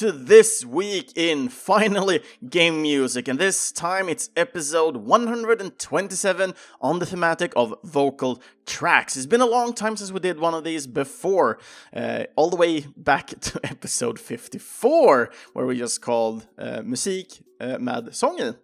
to this week in finally game music, and this time it's episode 127 on the thematic of vocal tracks. It's been a long time since we did one of these before, uh, all the way back to episode 54, where we just called uh, Musik uh, med sången.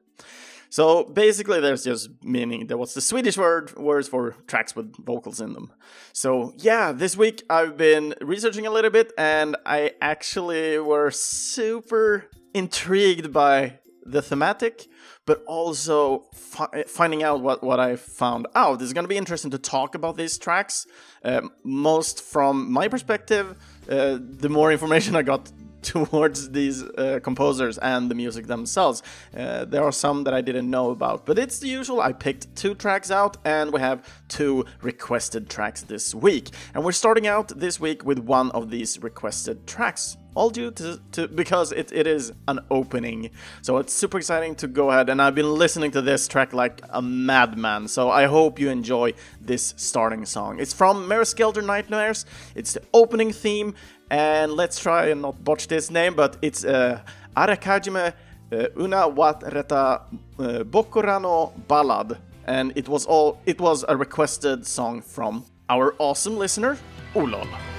So basically, there's just meaning that what's the Swedish word words for tracks with vocals in them. So yeah, this week I've been researching a little bit, and I actually were super intrigued by the thematic, but also fi- finding out what what I found out. It's going to be interesting to talk about these tracks, uh, most from my perspective. Uh, the more information I got towards these uh, composers and the music themselves. Uh, there are some that I didn't know about, but it's the usual. I picked two tracks out, and we have two requested tracks this week. And we're starting out this week with one of these requested tracks all due to, to because it, it is an opening. So it's super exciting to go ahead and I've been listening to this track like a madman. So I hope you enjoy this starting song. It's from Mary Skelter Nightmares. It's the opening theme and let's try and not botch this name, but it's uh, Arakajime uh, Una Wat Reta uh, Bokurano Ballad, and it was all it was a requested song from our awesome listener Olol.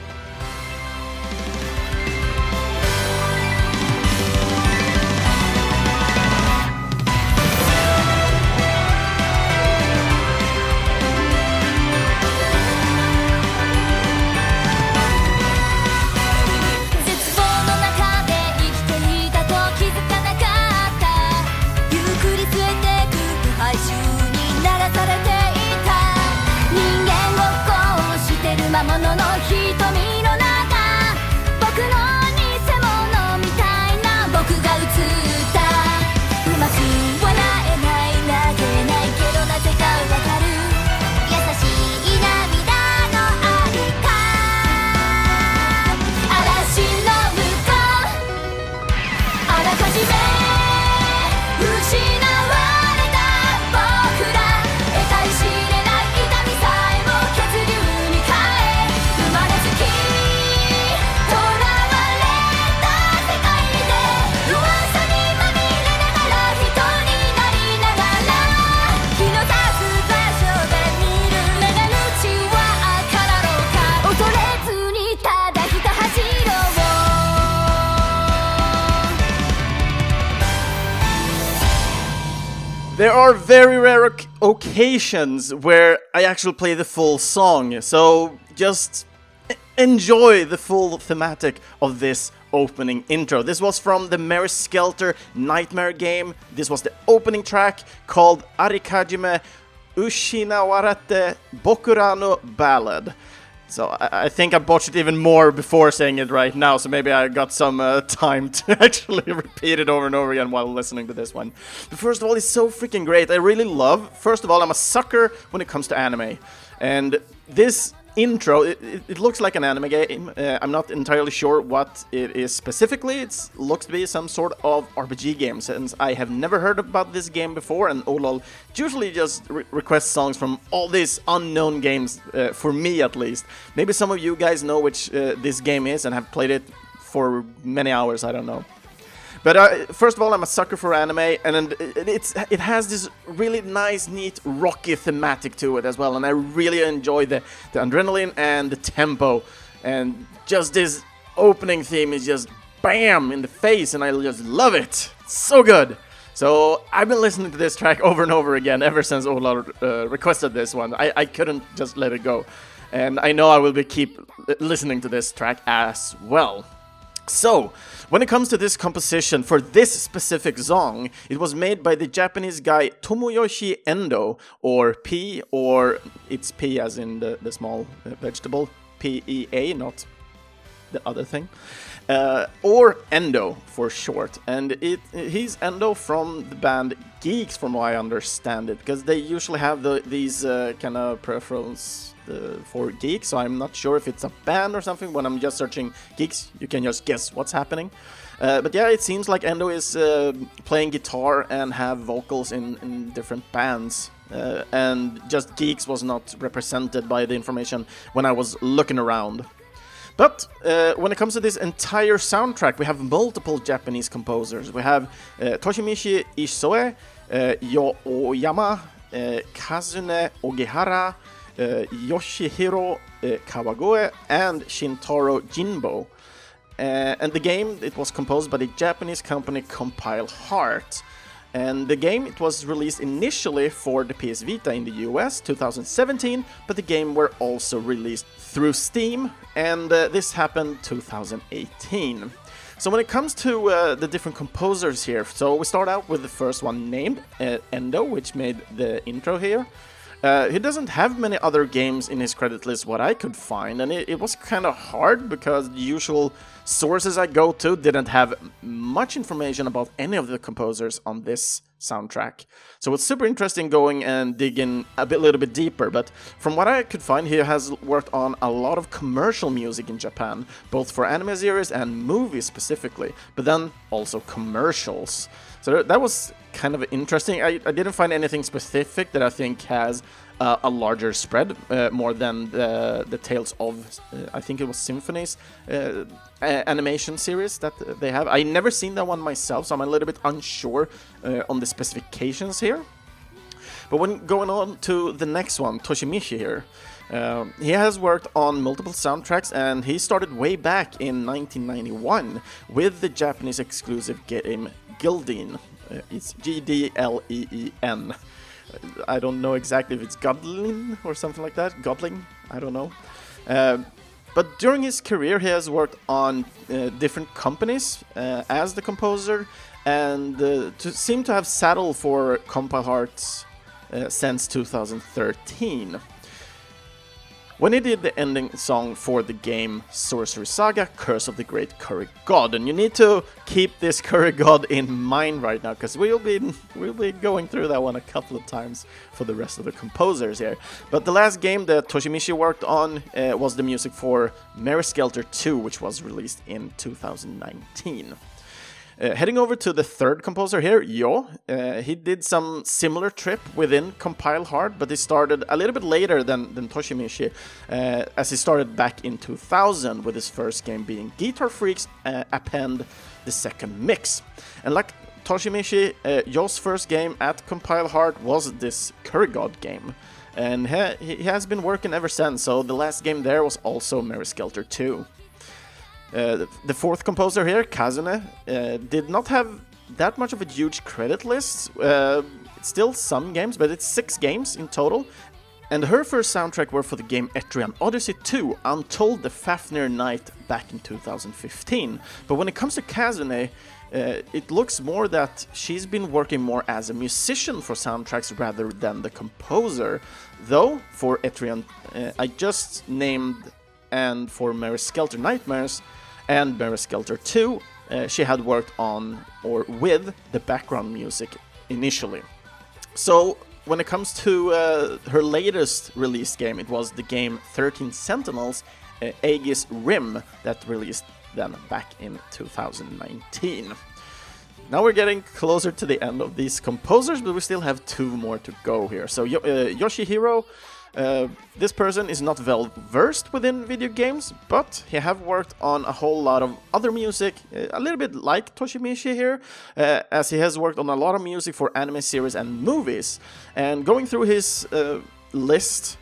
Are very rare occasions where I actually play the full song, so just enjoy the full thematic of this opening intro. This was from the Mary Skelter Nightmare game. This was the opening track called Arikajime Ushinawarate Bokurano Ballad. So I, I, think I botched it even more before saying it right now, so maybe I got some uh, time to actually repeat it over and over again while listening to this one. But first of all, it's so freaking great. I really love, first of all, I'm a sucker when it comes to anime. And this intro, it, it, looks like an anime game. Uh, I'm not entirely sure what it is specifically. It looks to be some sort of RPG game, since I have never heard about this game before, and Olol usually just re requests songs from all these unknown games, uh, for me at least. Maybe some of you guys know which uh, this game is and have played it for many hours, I don't know. But uh, first of all, I'm a sucker for anime, and it's it has this really nice, neat, rocky thematic to it as well, and I really enjoy the the adrenaline and the tempo, and just this opening theme is just bam in the face, and I just love it. so good. So I've been listening to this track over and over again ever since Ola uh, requested this one. I, I couldn't just let it go, and I know I will be keep listening to this track as well. So, when it comes to this composition for this specific song, it was made by the Japanese guy Tomoyoshi Endo, or P, or it's P as in the, the small vegetable, P E A, not the other thing. Uh, or Endo for short, and it he's Endo from the band Geeks, from what I understand it, because they usually have the, these uh, kind of preference uh, for geeks, so I'm not sure if it's a band or something. When I'm just searching geeks, you can just guess what's happening. Uh, but yeah, it seems like Endo is uh, playing guitar and have vocals in, in different bands. Uh, and just Geeks was not represented by the information when I was looking around. But uh, when it comes to this entire soundtrack, we have multiple Japanese composers. We have uh, Toshimichi Isoe, uh, Yo Oyama, uh, Kazune Ogihara, uh, Yoshihiro uh, Kawagoe, and Shintaro Jinbo. Uh, and the game it was composed by the Japanese company Compile Heart. And the game it was released initially for the PS Vita in the US 2017, but the game were also released through Steam, and uh, this happened 2018. So when it comes to uh, the different composers here, so we start out with the first one named uh, Endo, which made the intro here. Uh, he doesn't have many other games in his credit list, what I could find, and it, it was kind of hard because the usual sources I go to didn't have much information about any of the composers on this soundtrack. So it's super interesting going and digging a bit, little bit deeper. But from what I could find, he has worked on a lot of commercial music in Japan, both for anime series and movies specifically, but then also commercials. So that was kind of interesting. I, I didn't find anything specific that I think has uh, a larger spread, uh, more than the, the Tales of, uh, I think it was Symphonia uh, animation series that they have. I never seen that one myself, so I'm a little bit unsure uh, on the specifications here. But when going on to the next one, Toshimichi here, uh, he has worked on multiple soundtracks and he started way back in 1991 with the Japanese exclusive game Gildeen. Uh, it's G D L E E N. I don't know exactly if it's Godlin or something like that. Godling, I don't know. Uh, but during his career, he has worked on uh, different companies uh, as the composer, and uh, to seem to have settled for Compile Hearts uh, since 2013. When he did the ending song for the game Sorcery Saga Curse of the Great Curry God, and you need to keep this Curry God in mind right now because we'll be we'll be going through that one a couple of times for the rest of the composers here. But the last game that Toshimichi worked on uh, was the music for Mary Skelter 2, which was released in 2019. Uh, heading over to the third composer here, Yo, uh, he did some similar trip within Compile Heart, but he started a little bit later than, than Toshimichi, uh, as he started back in 2000 with his first game being Guitar Freaks Append the Second Mix. And like Toshimichi, Yo's first game at Compile Heart was this Curry God game. And he, he has been working ever since, so the last game there was also Mary Skelter 2. Uh, the fourth composer here, Kazune, uh, did not have that much of a huge credit list. Uh, still some games, but it's six games in total. And her first soundtrack were for the game Etrian Odyssey 2, Untold the Fafnir Knight back in 2015. But when it comes to Kazune, uh, it looks more that she's been working more as a musician for soundtracks rather than the composer. Though, for Etrian, uh, I just named and for Mary Skelter Nightmares and Mary Skelter 2, uh, she had worked on or with the background music initially. So when it comes to uh, her latest released game, it was the game 13 Sentinels uh, Aegis Rim that released then back in 2019. Now we're getting closer to the end of these composers, but we still have two more to go here. So uh, Yoshihiro uh, this person is not well versed within video games, but he have worked on a whole lot of other music, uh, a little bit like Toshimichi here, uh, as he has worked on a lot of music for anime series and movies. And going through his uh, list,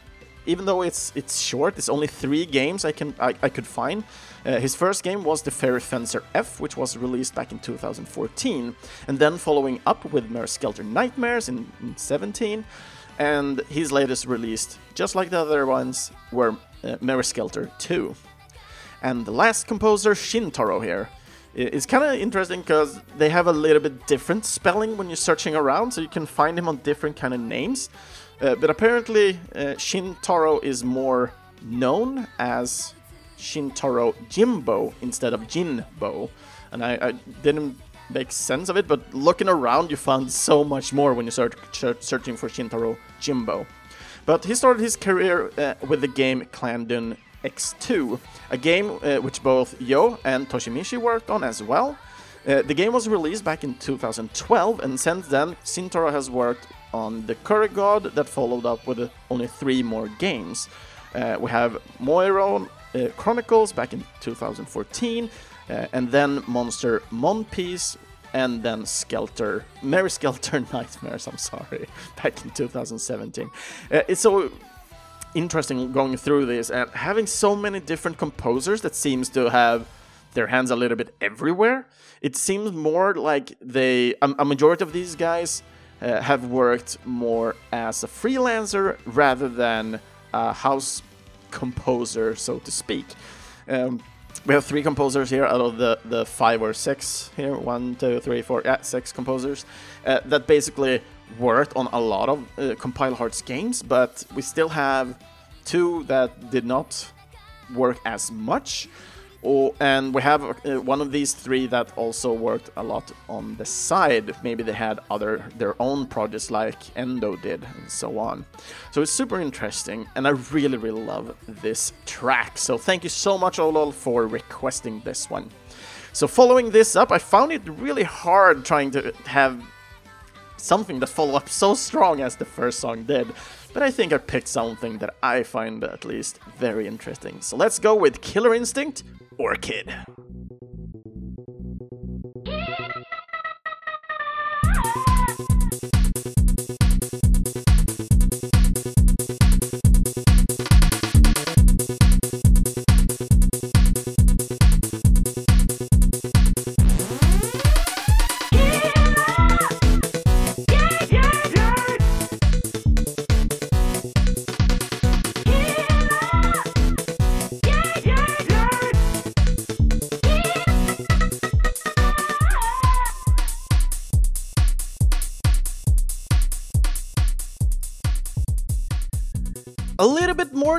even though it's it's short, it's only three games I can I, I could find. Uh, his first game was the Fairy Fencer F, which was released back in 2014, and then following up with Mary Skelter Nightmares in, in 17 and his latest released, just like the other ones, were uh, Mary Skelter 2. And the last composer, Shintaro, here, is kind of interesting because they have a little bit different spelling when you're searching around, so you can find him on different kind of names. Uh, but apparently, uh, Shintaro is more known as Shintaro Jimbo instead of Jinbo. And I, I didn't make sense of it, but looking around, you found so much more when you start searching for Shintaro Jimbo. But he started his career uh, with the game ClaDun X2, a game uh, which both Yo and Toshimichi worked on as well. Uh, the game was released back in 2012, and since then, Shintaro has worked on the Curry God that followed up with only three more games. Uh, we have Moiron, uh, Chronicles back in 2014, uh, and then Monster Monpiece, and then Skelter, Mary Skelter Nightmares, I'm sorry, back in 2017. Uh, it's so interesting going through this and having so many different composers that seems to have their hands a little bit everywhere. It seems more like they, a, a majority of these guys uh, have worked more as a freelancer rather than a house composer, so to speak. Um, we have three composers here out of the, the five or six here one, two, three, four, yeah, six composers uh, that basically worked on a lot of uh, Compile Hearts games, but we still have two that did not work as much. Oh, and we have uh, one of these three that also worked a lot on the side. Maybe they had other their own projects like Endo did, and so on. So it's super interesting, and I really, really love this track. So thank you so much, Olol, for requesting this one. So following this up, I found it really hard trying to have something that follow up so strong as the first song did but I think I picked something that I find at least very interesting. So let's go with Killer Instinct Orchid.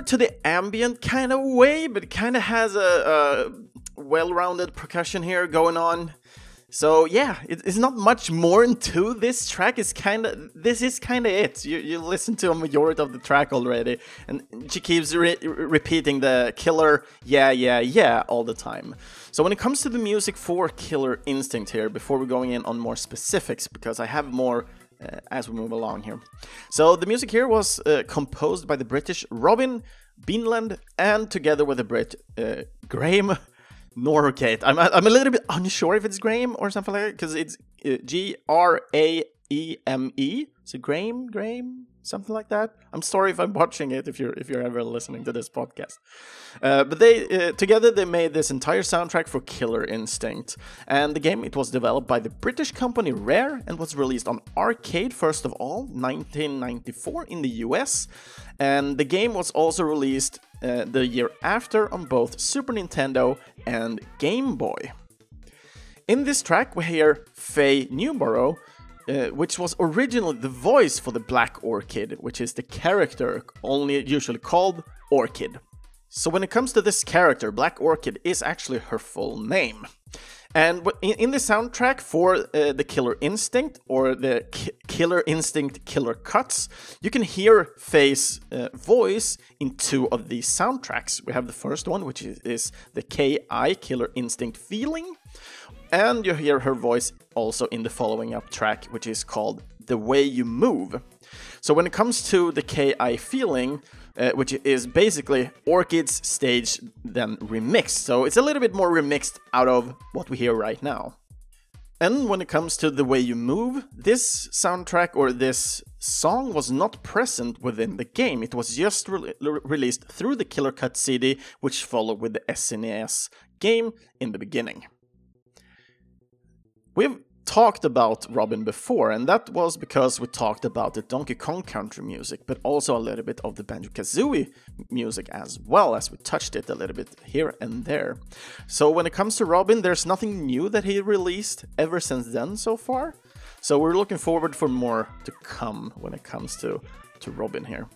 To the ambient kind of way, but it kind of has a, a well-rounded percussion here going on. So yeah, it, it's not much more into this track. It's kind of this is kind of it. You you listen to a majority of the track already, and she keeps re repeating the killer yeah yeah yeah all the time. So when it comes to the music for Killer Instinct here, before we're going in on more specifics, because I have more uh, as we move along here. So the music here was uh, composed by the British Robin Beanland and together with the Brit uh, Graham Norgate. I'm, I'm a little bit unsure if it's Graham or something like that because it's uh, G R A E M E. So Graham, Graham, something like that. I'm sorry if I'm watching it if you're if you're ever listening to this podcast. Uh, but they uh, together they made this entire soundtrack for Killer Instinct, and the game it was developed by the British company Rare and was released on arcade first of all, 1994 in the US, and the game was also released uh, the year after on both Super Nintendo and Game Boy. In this track, we hear Faye Newborough uh, which was originally the voice for the Black Orchid, which is the character only usually called Orchid. So when it comes to this character, Black Orchid is actually her full name. And in the soundtrack for uh, the Killer Instinct or the K Killer Instinct Killer Cuts, you can hear Faye's uh, voice in two of these soundtracks. We have the first one, which is, is the KI Killer Instinct Feeling, and you hear her voice also in the following up track, which is called The Way You Move. So when it comes to the KI feeling, uh, which is basically Orchid's stage then remixed, so it's a little bit more remixed out of what we hear right now. And when it comes to the way you move, this soundtrack or this song was not present within the game. It was just re released through the Killer Cut CD, which followed with the SNES game in the beginning. We've talked about Robin before, and that was because we talked about the Donkey Kong Country music, but also a little bit of the Banjo Kazooie music as well, as we touched it a little bit here and there. So when it comes to Robin, there's nothing new that he released ever since then so far. So we're looking forward for more to come when it comes to to Robin here.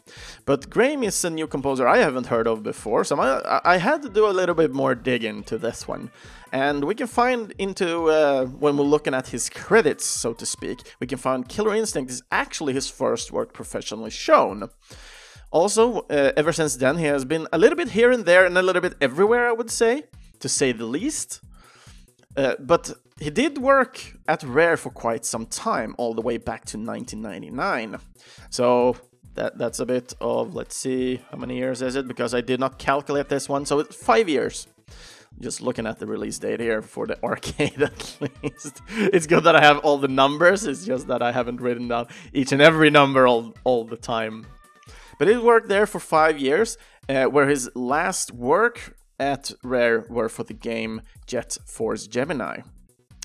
But Graham is a new composer I haven't heard of before, so I, I had to do a little bit more digging to this one. And we can find into, uh, when we're looking at his credits, so to speak, we can find Killer Instinct is actually his first work professionally shown. Also, uh, ever since then, he has been a little bit here and there and a little bit everywhere, I would say, to say the least. Uh, but he did work at Rare for quite some time, all the way back to 1999. So that that's a bit of let's see how many years is it because I did not calculate this one. So it's five years. Just looking at the release date here for the arcade at least. It's good that I have all the numbers. It's just that I haven't written down each and every number all all the time. But it worked there for five years, uh, where his last work at Rare were for the game Jet Force Gemini.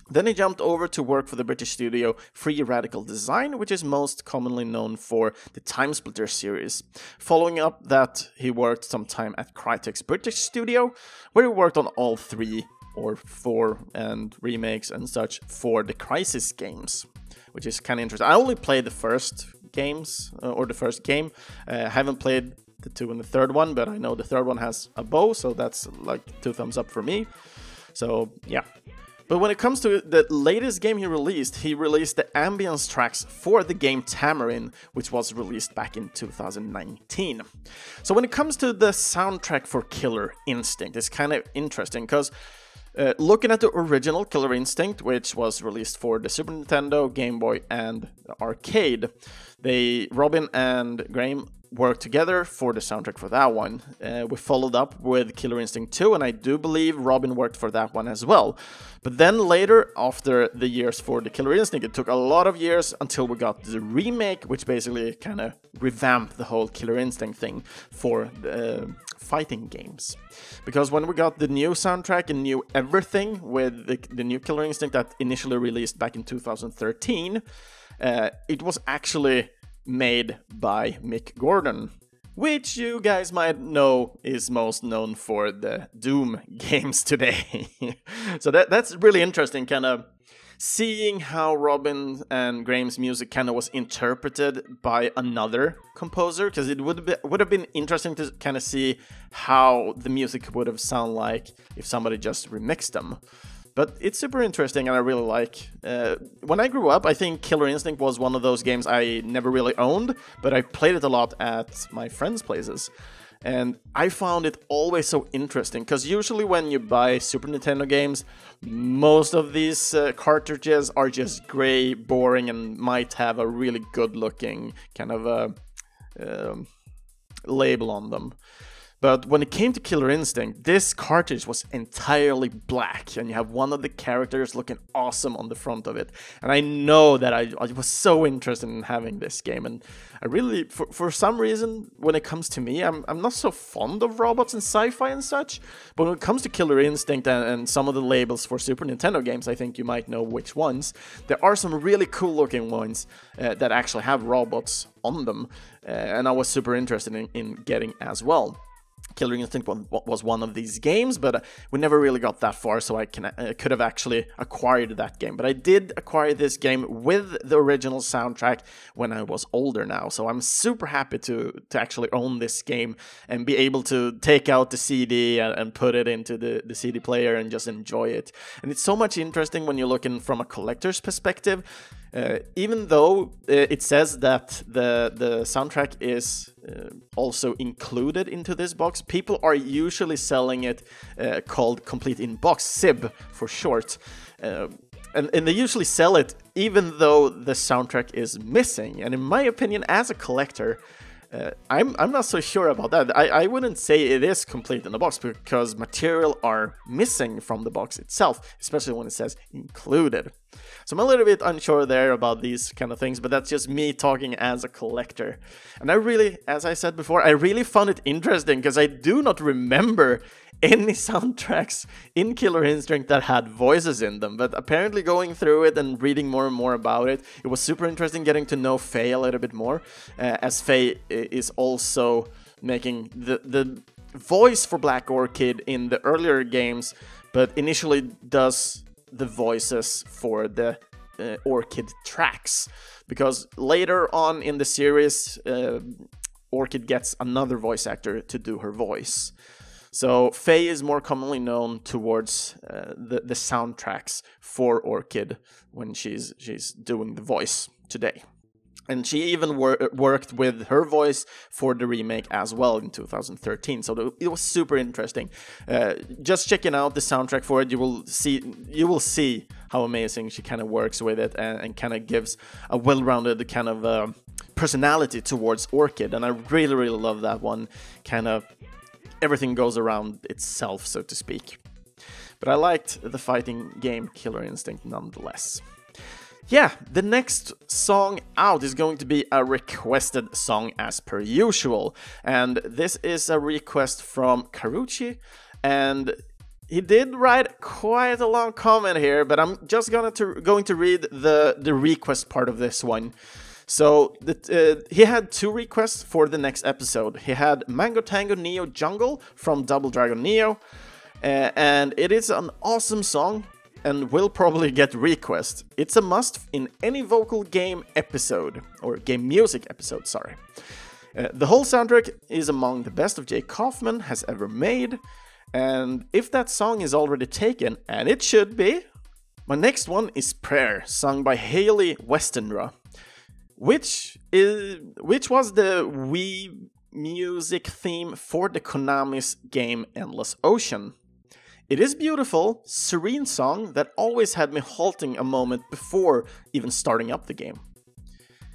Then he jumped over to work for the British studio Free Radical Design, which is most commonly known for the Timesplitter series. Following up that, he worked some time at Crytek's British studio, where he worked on all three or four and remakes and such for the Crysis games, which is kind of interesting. I only played the first games uh, or the first game. Uh, haven't played the two and the third one, but I know the third one has a bow, so that's like two thumbs up for me. So yeah, but when it comes to the latest game he released, he released the ambience tracks for the game Tamarin, which was released back in 2019. So when it comes to the soundtrack for Killer Instinct, it's kind of interesting because uh, looking at the original Killer Instinct, which was released for the Super Nintendo, Game Boy, and arcade, they Robin and Graham worked together for the soundtrack for that one. Uh, we followed up with Killer Instinct 2, and I do believe Robin worked for that one as well. But then later, after the years for the Killer Instinct, it took a lot of years until we got the remake, which basically kind of revamped the whole Killer Instinct thing for the uh, fighting games. Because when we got the new soundtrack and new everything with the, the new Killer Instinct that initially released back in 2013, uh, it was actually made by Mick Gordon, which you guys might know is most known for the Doom games today. so that that's really interesting, kind of seeing how Robin and Graham's music kind of was interpreted by another composer, because it would be, would have been interesting to kind of see how the music would have sounded like if somebody just remixed them. But it's super interesting and I really like. Uh, when I grew up, I think Killer Instinct was one of those games I never really owned, but I played it a lot at my friends' places. And I found it always so interesting because usually when you buy Super Nintendo games, most of these uh, cartridges are just gray, boring, and might have a really good looking kind of a um, label on them. But when it came to Killer Instinct, this cartridge was entirely black, and you have one of the characters looking awesome on the front of it. And I know that I, I was so interested in having this game, and I really, for, for some reason, when it comes to me, I'm, I'm not so fond of robots and sci fi and such. But when it comes to Killer Instinct and, and some of the labels for Super Nintendo games, I think you might know which ones. There are some really cool looking ones uh, that actually have robots on them, uh, and I was super interested in, in getting as well. Killer Instinct was one of these games, but we never really got that far, so I can, uh, could have actually acquired that game. But I did acquire this game with the original soundtrack when I was older now, so I'm super happy to to actually own this game and be able to take out the CD and, and put it into the, the CD player and just enjoy it. And it's so much interesting when you're looking from a collector's perspective. Uh, even though uh, it says that the the soundtrack is uh, also included into this box, people are usually selling it uh, called complete in box CIB for short. Uh, and, and they usually sell it even though the soundtrack is missing. And in my opinion, as a collector, uh, I'm I'm not so sure about that. I, I wouldn't say it is complete in the box because material are missing from the box itself, especially when it says included. So I'm a little bit unsure there about these kind of things, but that's just me talking as a collector. And I really, as I said before, I really found it interesting because I do not remember any soundtracks in Killer Instinct that had voices in them. But apparently, going through it and reading more and more about it, it was super interesting getting to know Faye a little bit more, uh, as Faye is also making the the voice for Black Orchid in the earlier games, but initially does the voices for the uh, Orchid tracks. Because later on in the series, uh, Orchid gets another voice actor to do her voice. So Faye is more commonly known towards uh, the the soundtracks for Orchid when she's she's doing the voice today. And she even wor- worked with her voice for the remake as well in 2013. So it was super interesting. Uh, just checking out the soundtrack for it, you will see you will see how amazing she kind of works with it and, and kind of gives a well-rounded kind of uh, personality towards Orchid, and I really, really love that one. Kind of everything goes around itself, so to speak. But I liked the fighting game Killer Instinct nonetheless. Yeah, the next song out is going to be a requested song as per usual. And this is a request from Karuchi. And he did write quite a long comment here, but I'm just gonna to, going to read the, the request part of this one. So the, uh, he had two requests for the next episode. He had Mango Tango Neo Jungle from Double Dragon Neo, uh, and it is an awesome song and will probably get requests. It's a must in any vocal game episode, or game music episode, sorry. Uh, the whole soundtrack is among the best of Jake Kaufman has ever made, and if that song is already taken, and it should be, my next one is Prayer, sung by Hayley Westenra, which is which was the Wii music theme for the Konami's game Endless Ocean. It is beautiful, serene song that always had me halting a moment before even starting up the game.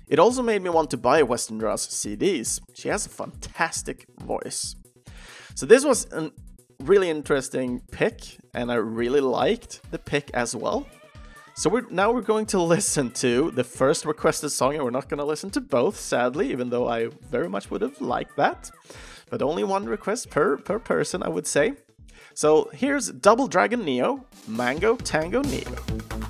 It also made me want to buy Western Westenra's CDs. She has a fantastic voice. So this was a really interesting pick, and I really liked the pick as well. So we're, now we're going to listen to the first requested song, and we're not going to listen to both, sadly, even though I very much would have liked that. But only one request per per person, I would say. So here's Double Dragon Neo, Mango Tango Neo.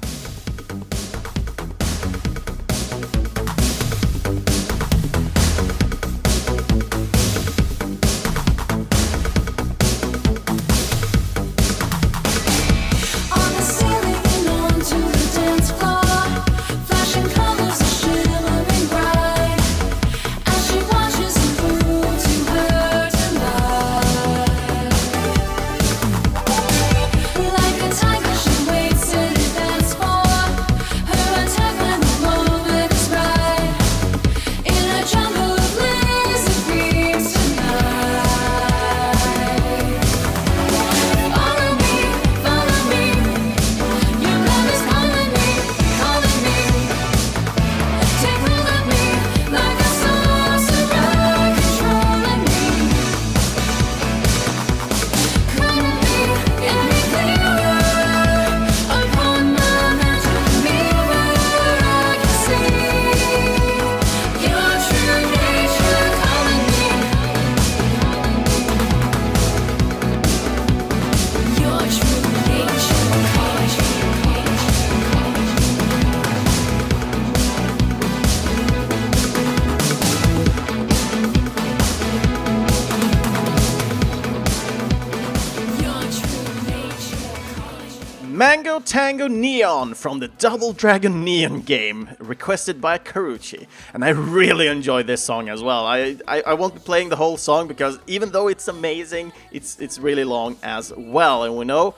From the Double Dragon Neon game, requested by Karuchi. And I really enjoy this song as well. I, I, I, won't be playing the whole song because even though it's amazing, it's, it's really long as well. And we know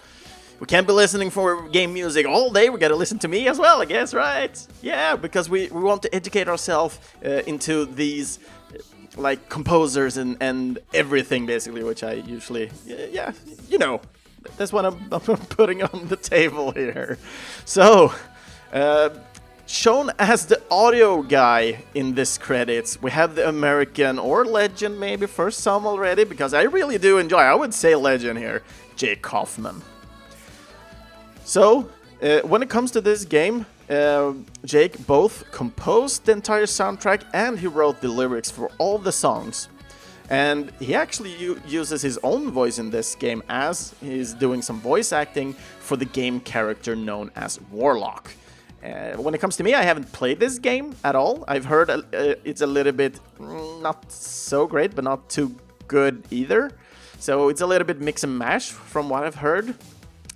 we can't be listening for game music all day, we gotta listen to me as well, I guess, right? Yeah, because we, we want to educate ourselves uh, into these like composers and, and everything basically, which I usually, yeah, you know, that's what I'm, I'm putting on the table here. So, uh, shown as the audio guy in this credits, we have the American or legend maybe for some already, because I really do enjoy, I would say legend here, Jake Kaufman. So, uh, when it comes to this game, uh, Jake both composed the entire soundtrack and he wrote the lyrics for all the songs. And he actually uses his own voice in this game as he's doing some voice acting for the game character known as Warlock. Uh, when it comes to me, I haven't played this game at all. I've heard uh, it's a little bit mm, not so great, but not too good either. So it's a little bit mix and mash from what I've heard.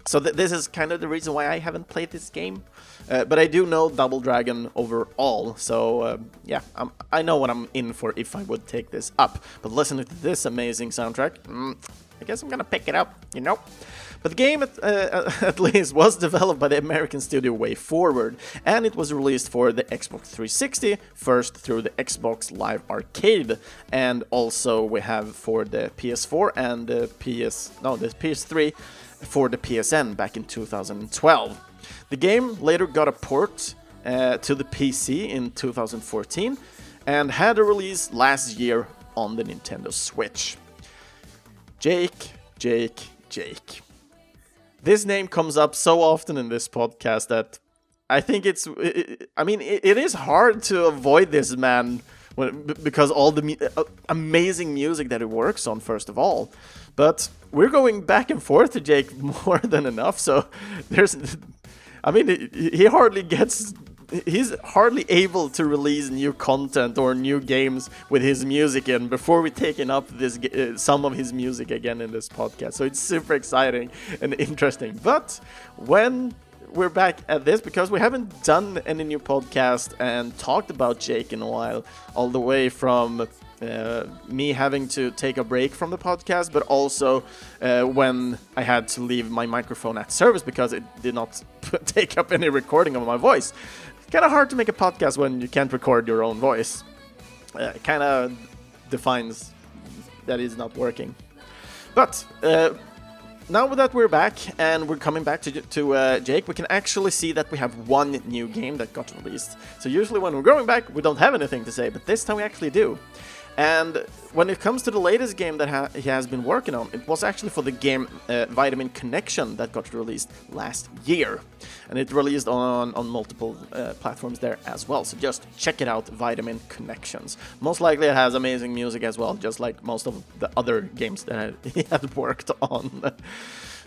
So th this is kind of the reason why I haven't played this game. Uh, but I do know Double Dragon overall, so uh, yeah, I'm, i know what I'm in for if I would take this up. But listening to this amazing soundtrack, mm, I guess I'm gonna pick it up, you know? But the game, at, uh, at, least, was developed by the American studio WayForward, and it was released for the Xbox 360, first through the Xbox Live Arcade, and also we have for the PS4 and the PS, no, the PS3 for the PSN back in 2012. The game later got a port uh, to the PC in 2014, and had a release last year on the Nintendo Switch. Jake, Jake, Jake. This name comes up so often in this podcast that I think it's. I mean, it is hard to avoid this man because all the uh, amazing music that he works on, first of all. But we're going back and forth to Jake more than enough. So there's. I mean, he hardly gets he's hardly able to release new content or new games with his music in before we taking up this uh, some of his music again in this podcast. So it's super exciting and interesting. But when we're back at this because we haven't done any new podcast and talked about Jake in a while, all the way from uh, me having to take a break from the podcast, but also uh, when I had to leave my microphone at service because it did not take up any recording of my voice kind of hard to make a podcast when you can't record your own voice. Uh, kind of defines that is not working. But uh, now that we're back and we're coming back to, to uh, Jake, we can actually see that we have one new game that got released. So usually when we're going back, we don't have anything to say, but this time we actually do. And when it comes to the latest game that ha he has been working on, it was actually for the game uh, Vitamin Connection that got released last year. And it released on, on multiple uh, platforms there as well. So just check it out, Vitamin Connections. Most likely it has amazing music as well, just like most of the other games that he had worked on.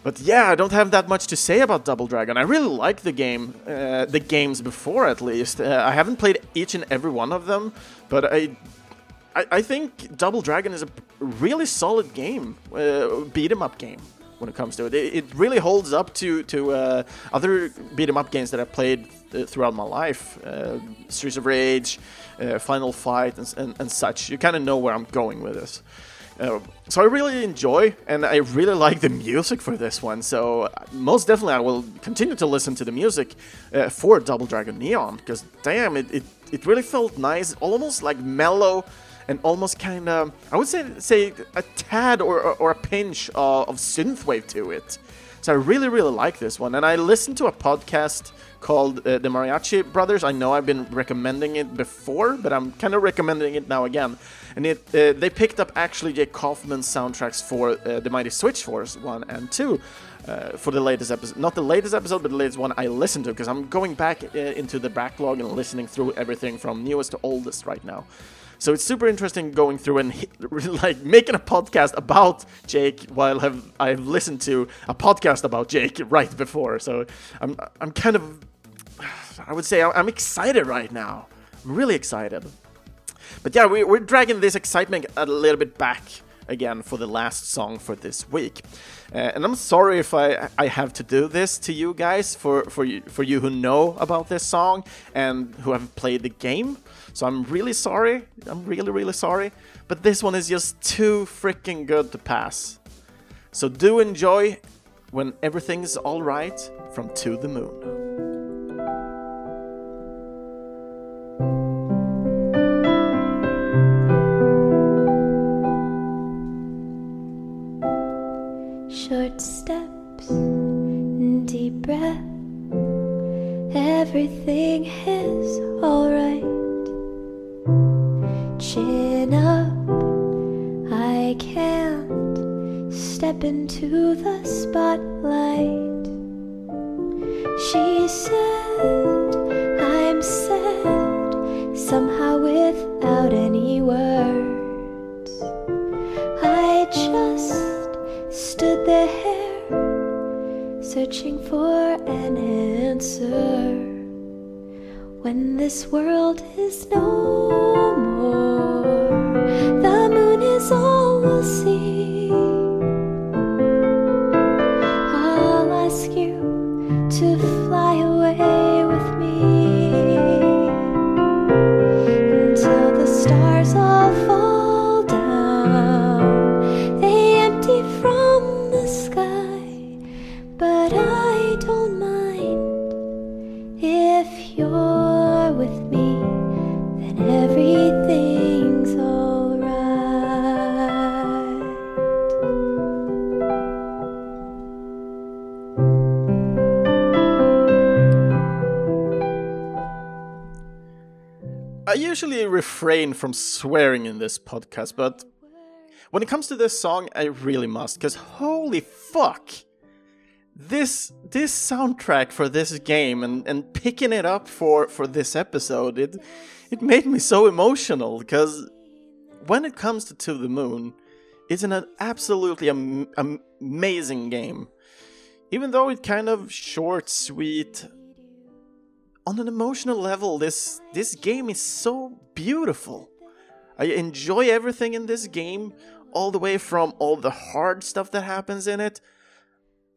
But yeah, I don't have that much to say about Double Dragon. I really like the game, uh, the games before at least. Uh, I haven't played each and every one of them, but I I, I think Double Dragon is a really solid game, uh, beat 'em up game when it comes to it. It, it really holds up to to uh, other beat 'em up games that I've played uh, throughout my life, uh, Streets of Rage, uh, Final Fight, and, and, and such. You kind of know where I'm going with this. Uh, so I really enjoy, and I really like the music for this one. So most definitely, I will continue to listen to the music for Double Dragon Neon because damn, it, it it really felt nice, almost like mellow and almost kind of, I would say, say a tad or, or, a pinch uh, of synthwave to it. So I really, really like this one. And I listened to a podcast called uh, The Mariachi Brothers. I know I've been recommending it before, but I'm kind of recommending it now again. And it uh, they picked up actually Jake Kaufman's soundtracks for uh, the Mighty Switch Force 1 and 2. Uh, for the latest episode, not the latest episode, but the latest one I listened to, because I'm going back uh, into the backlog and listening through everything from newest to oldest right now. So it's super interesting going through and like making a podcast about Jake while have I've listened to a podcast about Jake right before. So I'm I'm kind of I would say I'm excited right now. I'm really excited. But yeah, we, we're dragging this excitement a little bit back again for the last song for this week. Uh, and I'm sorry if I I have to do this to you guys for for you for you who know about this song and who have played the game. So I'm really sorry. I'm really, really sorry. But this one is just too freaking good to pass. So do enjoy when everything's alright from To the Moon. Short steps, and deep breath. Everything is alright chin up. I can't step into the spotlight. She said, I'm sad, somehow without any words. I just stood there, searching for an answer when this world is no more. Refrain from swearing in this podcast, but when it comes to this song, I really must, because holy fuck! This this soundtrack for this game and, and picking it up for, for this episode, it it made me so emotional because when it comes to To the Moon, it's an absolutely am- amazing game. Even though it's kind of short, sweet, on an emotional level, this this game is so beautiful. I enjoy everything in this game, all the way from all the hard stuff that happens in it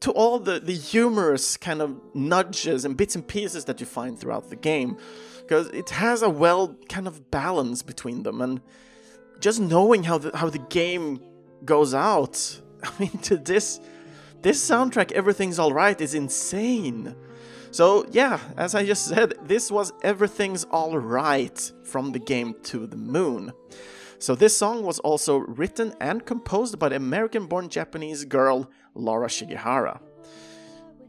to all the, the humorous kind of nudges and bits and pieces that you find throughout the game. Because it has a well kind of balance between them and just knowing how the how the game goes out. I mean to this this soundtrack Everything's Alright is insane. So, yeah, as I just said, this was Everything's Alright from the game To the Moon. So, this song was also written and composed by the American born Japanese girl Laura Shigihara.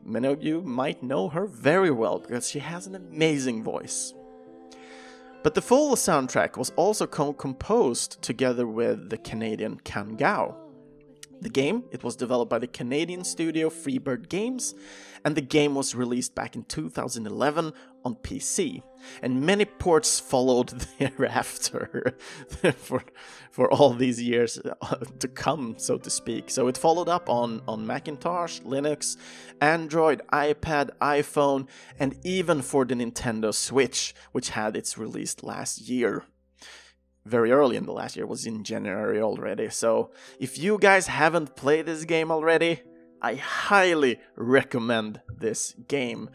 Many of you might know her very well because she has an amazing voice. But the full soundtrack was also co composed together with the Canadian Kan Gao. The game, it was developed by the Canadian studio Freebird Games, and the game was released back in 2011 on PC. And many ports followed thereafter for, for all these years uh, to come, so to speak. So it followed up on, on Macintosh, Linux, Android, iPad, iPhone, and even for the Nintendo Switch, which had its release last year very early in the last year, was in January already. So if you guys haven't played this game already, I highly recommend this game.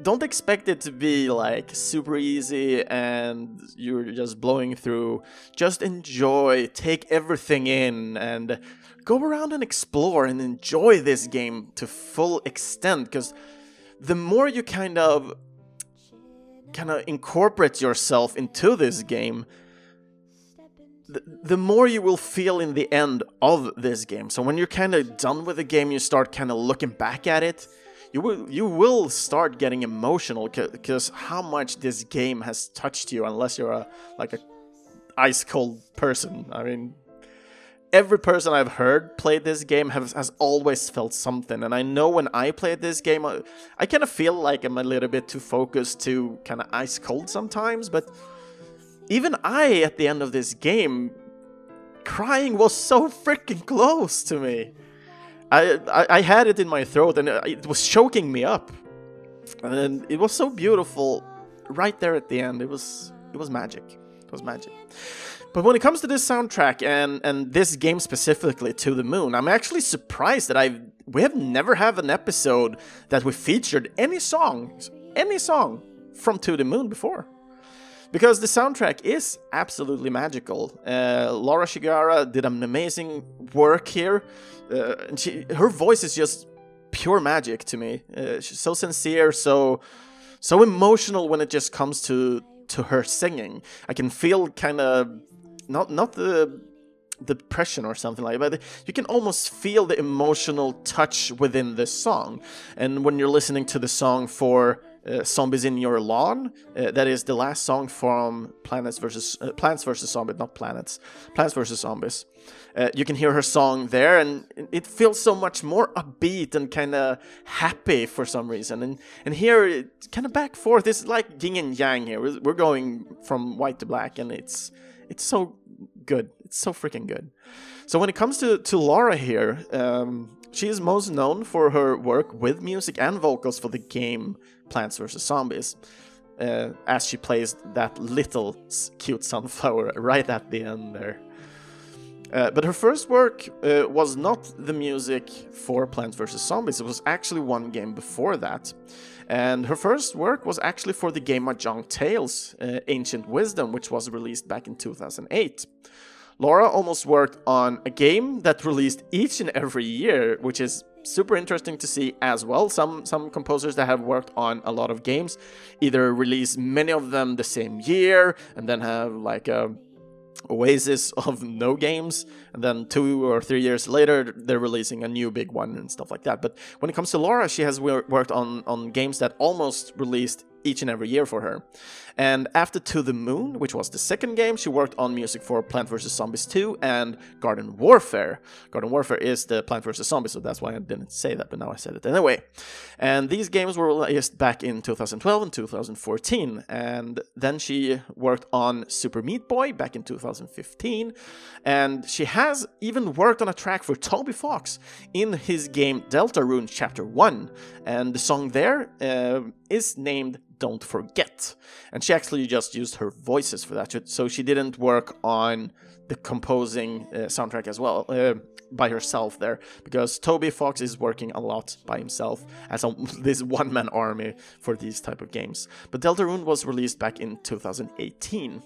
Don't expect it to be like super easy and you're just blowing through. Just enjoy, take everything in, and go around and explore and enjoy this game to full extent. Because the more you kind of kind of incorporate yourself into this game, the, more you will feel in the end of this game. So when you're kind of done with the game, you start kind of looking back at it. You will you will start getting emotional because how much this game has touched you. Unless you're a like a ice cold person. I mean, every person I've heard play this game has, has always felt something. And I know when I played this game, uh, I, I kind of feel like I'm a little bit too focused to kind of ice cold sometimes, but even I, at the end of this game, crying was so freaking close to me. I, I, I had it in my throat and it was choking me up, and it was so beautiful, right there at the end. It was it was magic. It was magic. But when it comes to this soundtrack and and this game specifically, To the Moon, I'm actually surprised that I we have never have an episode that we featured any song, any song from To the Moon before because the soundtrack is absolutely magical. Uh, Laura Shigihara did an amazing work here, uh, and she, her voice is just pure magic to me. Uh, she's so sincere, so so emotional when it just comes to to her singing. I can feel kind of not not the depression or something like that. But you can almost feel the emotional touch within this song. And when you're listening to the song for uh, Zombies in Your Lawn. Uh, that is the last song from Planets versus uh, Plants versus Zombies, not Planets. Plants versus Zombies. Uh, you can hear her song there, and it feels so much more upbeat and kind of happy for some reason. And and here, kind of back forth. It's like yin and yang here. We're, we're going from white to black, and it's it's so good. It's so freaking good. So when it comes to to Laura here, um, she is most known for her work with music and vocals for the game Plants vs. Zombies, uh, as she plays that little cute sunflower right at the end there. Uh, but her first work uh, was not the music for Plants vs. Zombies, it was actually one game before that. And her first work was actually for the game Mahjong Tales uh, Ancient Wisdom, which was released back in 2008. Laura almost worked on a game that released each and every year, which is super interesting to see as well. Some some composers that have worked on a lot of games either release many of them the same year and then have like a oasis of no games and then two or three years later they're releasing a new big one and stuff like that but when it comes to laura she has worked on on games that almost released each and every year for her. And after To the Moon, which was the second game, she worked on music for Plant vs. Zombies 2 and Garden Warfare. Garden Warfare is the Plant vs. Zombies, so that's why I didn't say that, but now I said it anyway. And these games were released back in 2012 and 2014. And then she worked on Super Meat Boy back in 2015. And she has even worked on a track for Toby Fox in his game Deltarune Chapter 1. And the song there uh, is named don't Forget. And she actually just used her voices for that, so she didn't work on the composing uh, soundtrack as well uh, by herself there, because Toby Fox is working a lot by himself as a, this one-man army for these type of games. But Deltarune was released back in 2018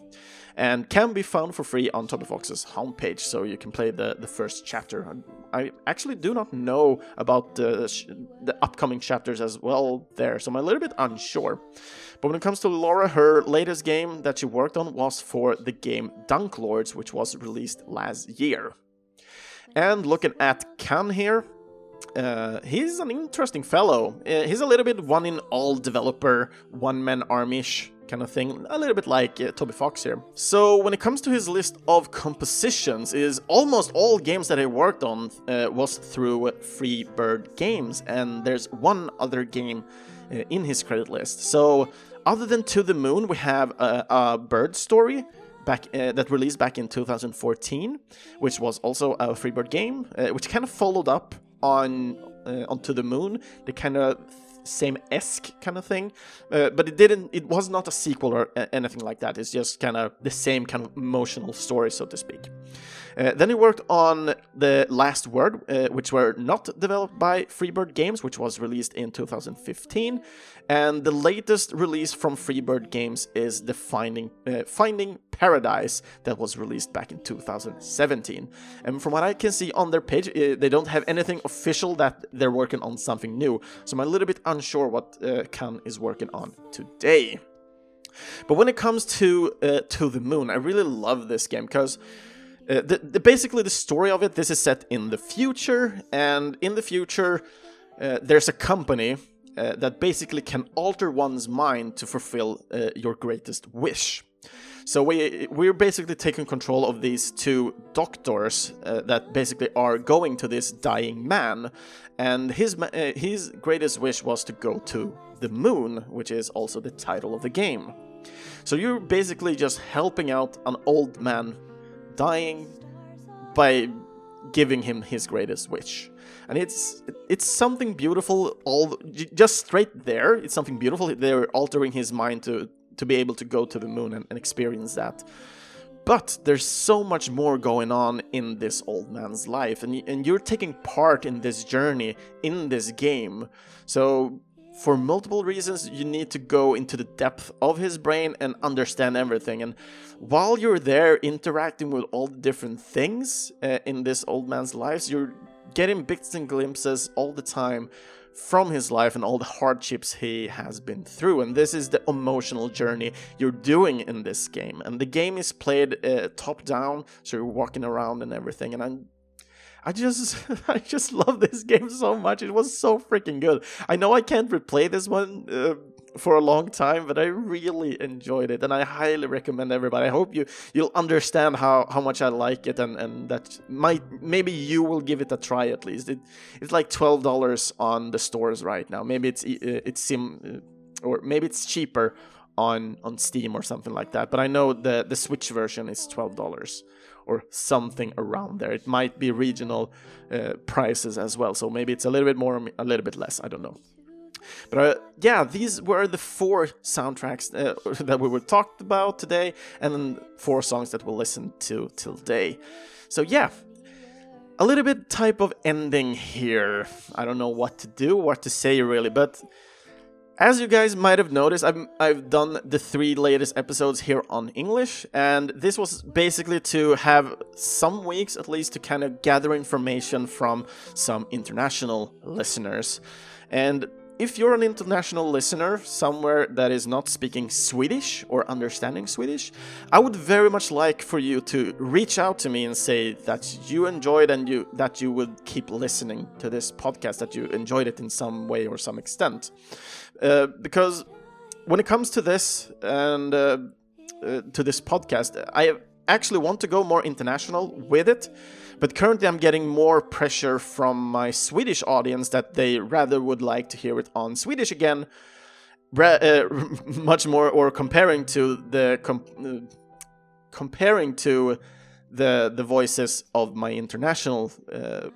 and can be found for free on Toby Fox's homepage, so you can play the, the first chapter. I actually do not know about the, the upcoming chapters as well there, so I'm a little bit unsure. But when it comes to Laura, her latest game that she worked on was for the game Dunk Lords, which was released last year. And looking at Kan here, uh, he's an interesting fellow. Uh, he's a little bit one in all developer, one man army-ish kind of thing, a little bit like uh, Toby Fox here. So when it comes to his list of compositions, is almost all games that he worked on uh, was through Freebird Games, and there's one other game uh, in his credit list. So other than To the Moon, we have a, a bird story back uh, that released back in 2014, which was also a Freebird game, uh, which kind of followed up on uh, on To the Moon. the kind of same esque kind of thing, uh, but it didn't. It was not a sequel or anything like that. It's just kind of the same kind of emotional story, so to speak. Uh, then he worked on the Last Word, uh, which were not developed by Freebird Games, which was released in 2015, and the latest release from Freebird Games is the Finding uh, Finding Paradise that was released back in 2017. And from what I can see on their page, uh, they don't have anything official that they're working on something new. So I'm a little bit unsure what uh, Kan is working on today. But when it comes to uh, To the Moon, I really love this game because uh, the, the, basically, the story of it this is set in the future, and in the future, uh, there's a company uh, that basically can alter one's mind to fulfill uh, your greatest wish. So we we're basically taking control of these two doctors uh, that basically are going to this dying man, and his uh, his greatest wish was to go to the moon, which is also the title of the game. So you're basically just helping out an old man dying by giving him his greatest wish. And it's it's something beautiful all just straight there. It's something beautiful. They're altering his mind to to be able to go to the moon and, and experience that. But there's so much more going on in this old man's life, and, and you're taking part in this journey in this game. So for multiple reasons, you need to go into the depth of his brain and understand everything. And while you're there interacting with all the different things uh, in this old man's life, you're getting bits and glimpses all the time from his life and all the hardships he has been through. And this is the emotional journey you're doing in this game. And the game is played uh, top down, so you're walking around and everything. And I'm I just I just love this game so much. It was so freaking good. I know I can't replay this one uh, for a long time, but I really enjoyed it, and I highly recommend everybody. I hope you you'll understand how, how much I like it, and, and that might maybe you will give it a try at least. It it's like twelve dollars on the stores right now. Maybe it's uh, it's sim uh, or maybe it's cheaper on on Steam or something like that. But I know the the Switch version is twelve dollars or something around there. It might be regional uh, prices as well, so maybe it's a little bit more, a little bit less. I don't know. But uh, yeah, these were the four soundtracks uh, that we were talked about today, and four songs that we'll listen to today. So yeah, a little bit type of ending here. I don't know what to do, what to say really, but as you guys might have noticed, I've, I've done the three latest episodes here on English, and this was basically to have some weeks at least to kind of gather information from some international listeners. And if you're an international listener somewhere that is not speaking Swedish or understanding Swedish, I would very much like for you to reach out to me and say that you enjoyed and you that you would keep listening to this podcast, that you enjoyed it in some way or some extent. Uh, because when it comes to this and uh, uh, to this podcast, I actually want to go more international with it. But currently, I'm getting more pressure from my Swedish audience that they rather would like to hear it on Swedish again, uh, much more, or comparing to the uh, comparing to the the voices of my international uh,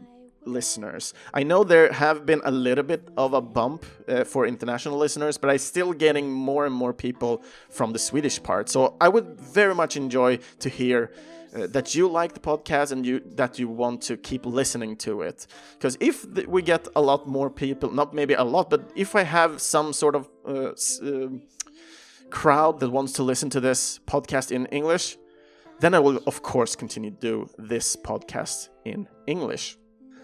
listeners. I know there have been a little bit of a bump uh, for international listeners, but I'm still getting more and more people from the Swedish part. So I would very much enjoy to hear uh, that you like the podcast and you that you want to keep listening to it. Because if we get a lot more people, not maybe a lot, but if I have some sort of uh, uh, crowd that wants to listen to this podcast in English, then I will of course continue to do this podcast in English.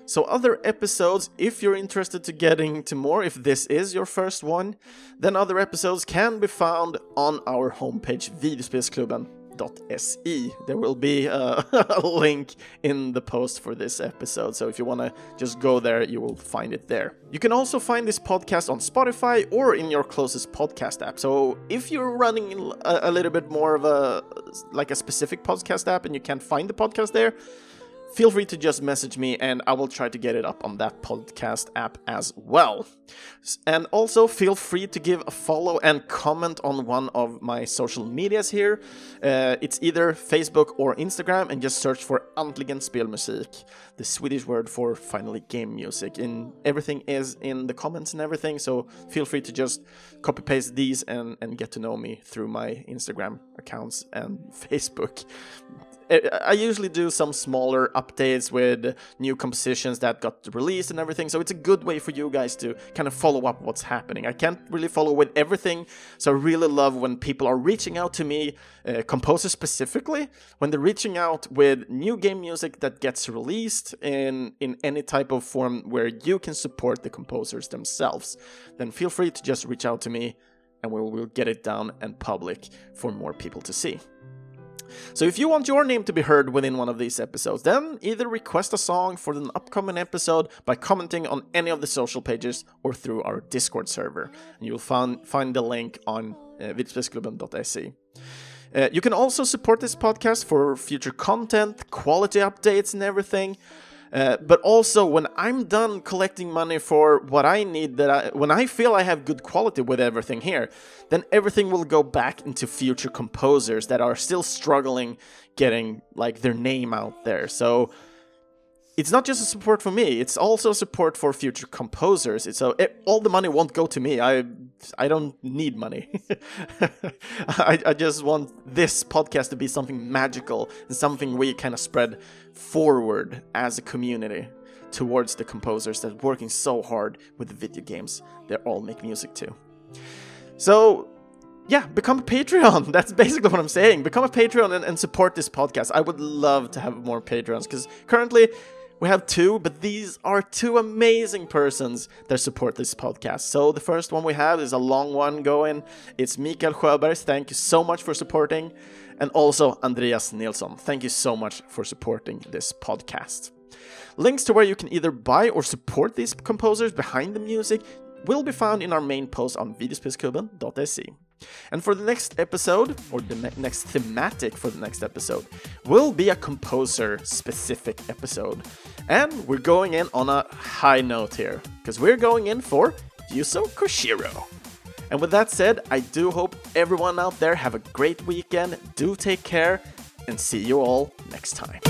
So other episodes, if you're interested to getting to more, if this is your first one, then other episodes can be found on our homepage videospelsklubben.se. There will be uh, a, a link in the post for this episode, so if you want to just go there, you will find it there. You can also find this podcast on Spotify or in your closest podcast app. So if you're running a, a little bit more of a like a specific podcast app and you can't find the podcast there, feel free to just message me and I will try to get it up on that podcast app as well. And also feel free to give a follow and comment on one of my social medias here. Uh, it's either Facebook or Instagram and just search for Antligen Spelmusik, the Swedish word for finally game music. And everything is in the comments and everything, so feel free to just copy paste these and, and get to know me through my Instagram accounts and Facebook. I usually do some smaller updates with new compositions that got released and everything, so it's a good way for you guys to kind of follow up what's happening. I can't really follow with everything, so I really love when people are reaching out to me, uh, composers specifically, when they're reaching out with new game music that gets released in in any type of form where you can support the composers themselves. Then feel free to just reach out to me, and we will get it down and public for more people to see. So if you want your name to be heard within one of these episodes, then either request a song for an upcoming episode by commenting on any of the social pages or through our Discord server. And you'll find, find the link on uh. Uh, you can also support this podcast for future content, quality updates, and everything. Uh, but also, when I'm done collecting money for what I need, that I, when I feel I have good quality with everything here, then everything will go back into future composers that are still struggling getting like their name out there. So it's not just a support for me; it's also support for future composers. It's it, all the money won't go to me. I I don't need money. I, I just want this podcast to be something magical and something we kind of spread forward as a community towards the composers that are working so hard with the video games they all make music to. So yeah, become a Patreon. That's basically what I'm saying. Become a Patreon and, and support this podcast. I would love to have more Patreons because currently we have two, but these are two amazing persons that support this podcast. So the first one we have is a long one going. It's Mikael Sjöberg. Thank you so much for supporting. And also Andreas Nilsson. Thank you so much for supporting this podcast. Links to where you can either buy or support these composers behind the music will be found in our main post on videospelsklubben.se. And for the next episode, or the ne- next thematic for the next episode, will be a composer specific episode. And we're going in on a high note here, because we're going in for Yuzo Koshiro. And with that said, I do hope everyone out there have a great weekend, do take care, and see you all next time.